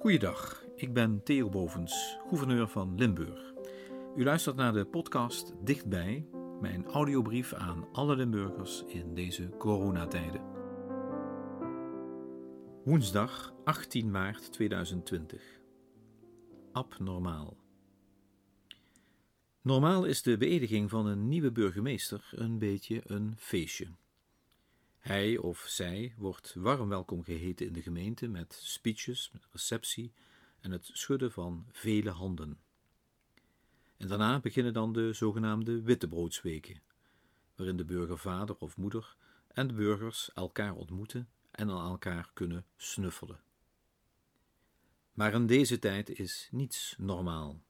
Goeiedag, ik ben Theo Bovens, gouverneur van Limburg. U luistert naar de podcast Dichtbij, mijn audiobrief aan alle Limburgers in deze coronatijden. Woensdag 18 maart 2020. Abnormaal. Normaal is de beëdiging van een nieuwe burgemeester een beetje een feestje. Hij of zij wordt warm welkom geheten in de gemeente met speeches, met receptie en het schudden van vele handen. En daarna beginnen dan de zogenaamde wittebroodsweken, waarin de burgervader of moeder en de burgers elkaar ontmoeten en aan elkaar kunnen snuffelen. Maar in deze tijd is niets normaal.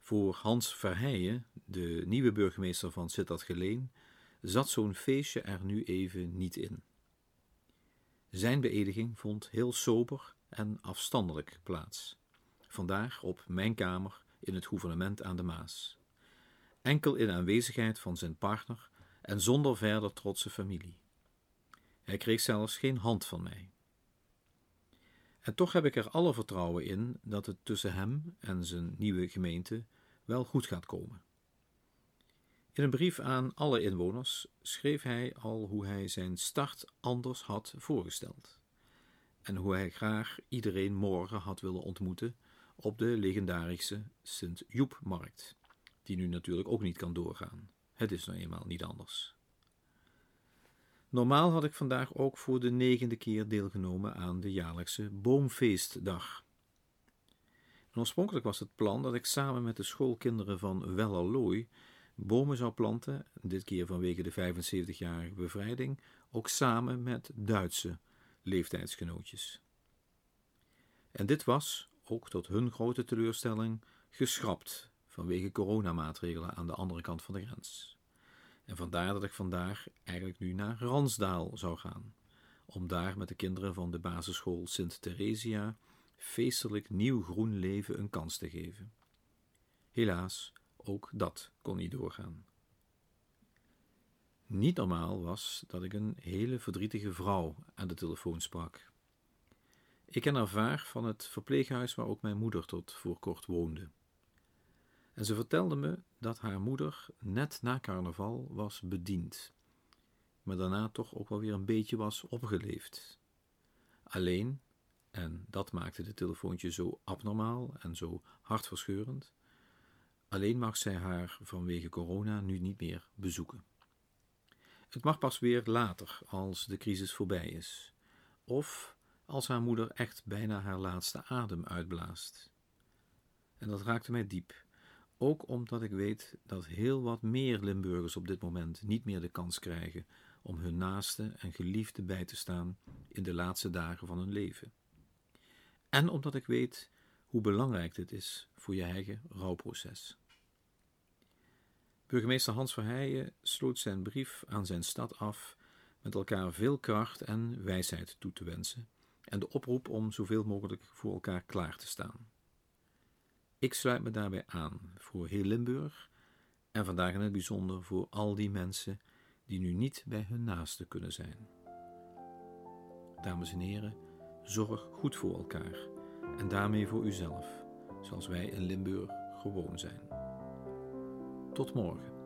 Voor Hans Verheijen, de nieuwe burgemeester van Sittard-Geleen, zat zo'n feestje er nu even niet in. Zijn beëdiging vond heel sober en afstandelijk plaats. Vandaag op mijn kamer in het gouvernement aan de Maas. Enkel in aanwezigheid van zijn partner en zonder verder trotse familie. Hij kreeg zelfs geen hand van mij. En toch heb ik er alle vertrouwen in dat het tussen hem en zijn nieuwe gemeente wel goed gaat komen. In een brief aan alle inwoners schreef hij al hoe hij zijn start anders had voorgesteld en hoe hij graag iedereen morgen had willen ontmoeten op de legendarische Sint-Joepmarkt, die nu natuurlijk ook niet kan doorgaan. Het is nou eenmaal niet anders. Normaal had ik vandaag ook voor de negende keer deelgenomen aan de jaarlijkse Boomfeestdag. En oorspronkelijk was het plan dat ik samen met de schoolkinderen van Wellerlooi bomen zou planten, dit keer vanwege de 75-jarige bevrijding, ook samen met Duitse leeftijdsgenootjes. En dit was, ook tot hun grote teleurstelling, geschrapt vanwege coronamaatregelen aan de andere kant van de grens. En vandaar dat ik vandaag eigenlijk nu naar Ransdaal zou gaan, om daar met de kinderen van de basisschool Sint Theresia feestelijk nieuw groen leven een kans te geven. Helaas, ook dat kon niet doorgaan. Niet normaal was dat ik een hele verdrietige vrouw aan de telefoon sprak. Ik ken haar vaag van het verpleeghuis waar ook mijn moeder tot voor kort woonde. En ze vertelde me dat haar moeder net na carnaval was bediend, maar daarna toch ook wel weer een beetje was opgeleefd. Alleen, en dat maakte de telefoontje zo abnormaal en zo hartverscheurend, alleen mag zij haar vanwege corona nu niet meer bezoeken. Het mag pas weer later, als de crisis voorbij is, of als haar moeder echt bijna haar laatste adem uitblaast. En dat raakte mij diep ook omdat ik weet dat heel wat meer Limburgers op dit moment niet meer de kans krijgen om hun naaste en geliefde bij te staan in de laatste dagen van hun leven. En omdat ik weet hoe belangrijk dit is voor je eigen rouwproces. Burgemeester Hans Verheijen sloot zijn brief aan zijn stad af met elkaar veel kracht en wijsheid toe te wensen en de oproep om zoveel mogelijk voor elkaar klaar te staan. Ik sluit me daarbij aan voor heel Limburg en vandaag in het bijzonder voor al die mensen die nu niet bij hun naaste kunnen zijn. Dames en heren, zorg goed voor elkaar en daarmee voor uzelf, zoals wij in Limburg gewoon zijn. Tot morgen.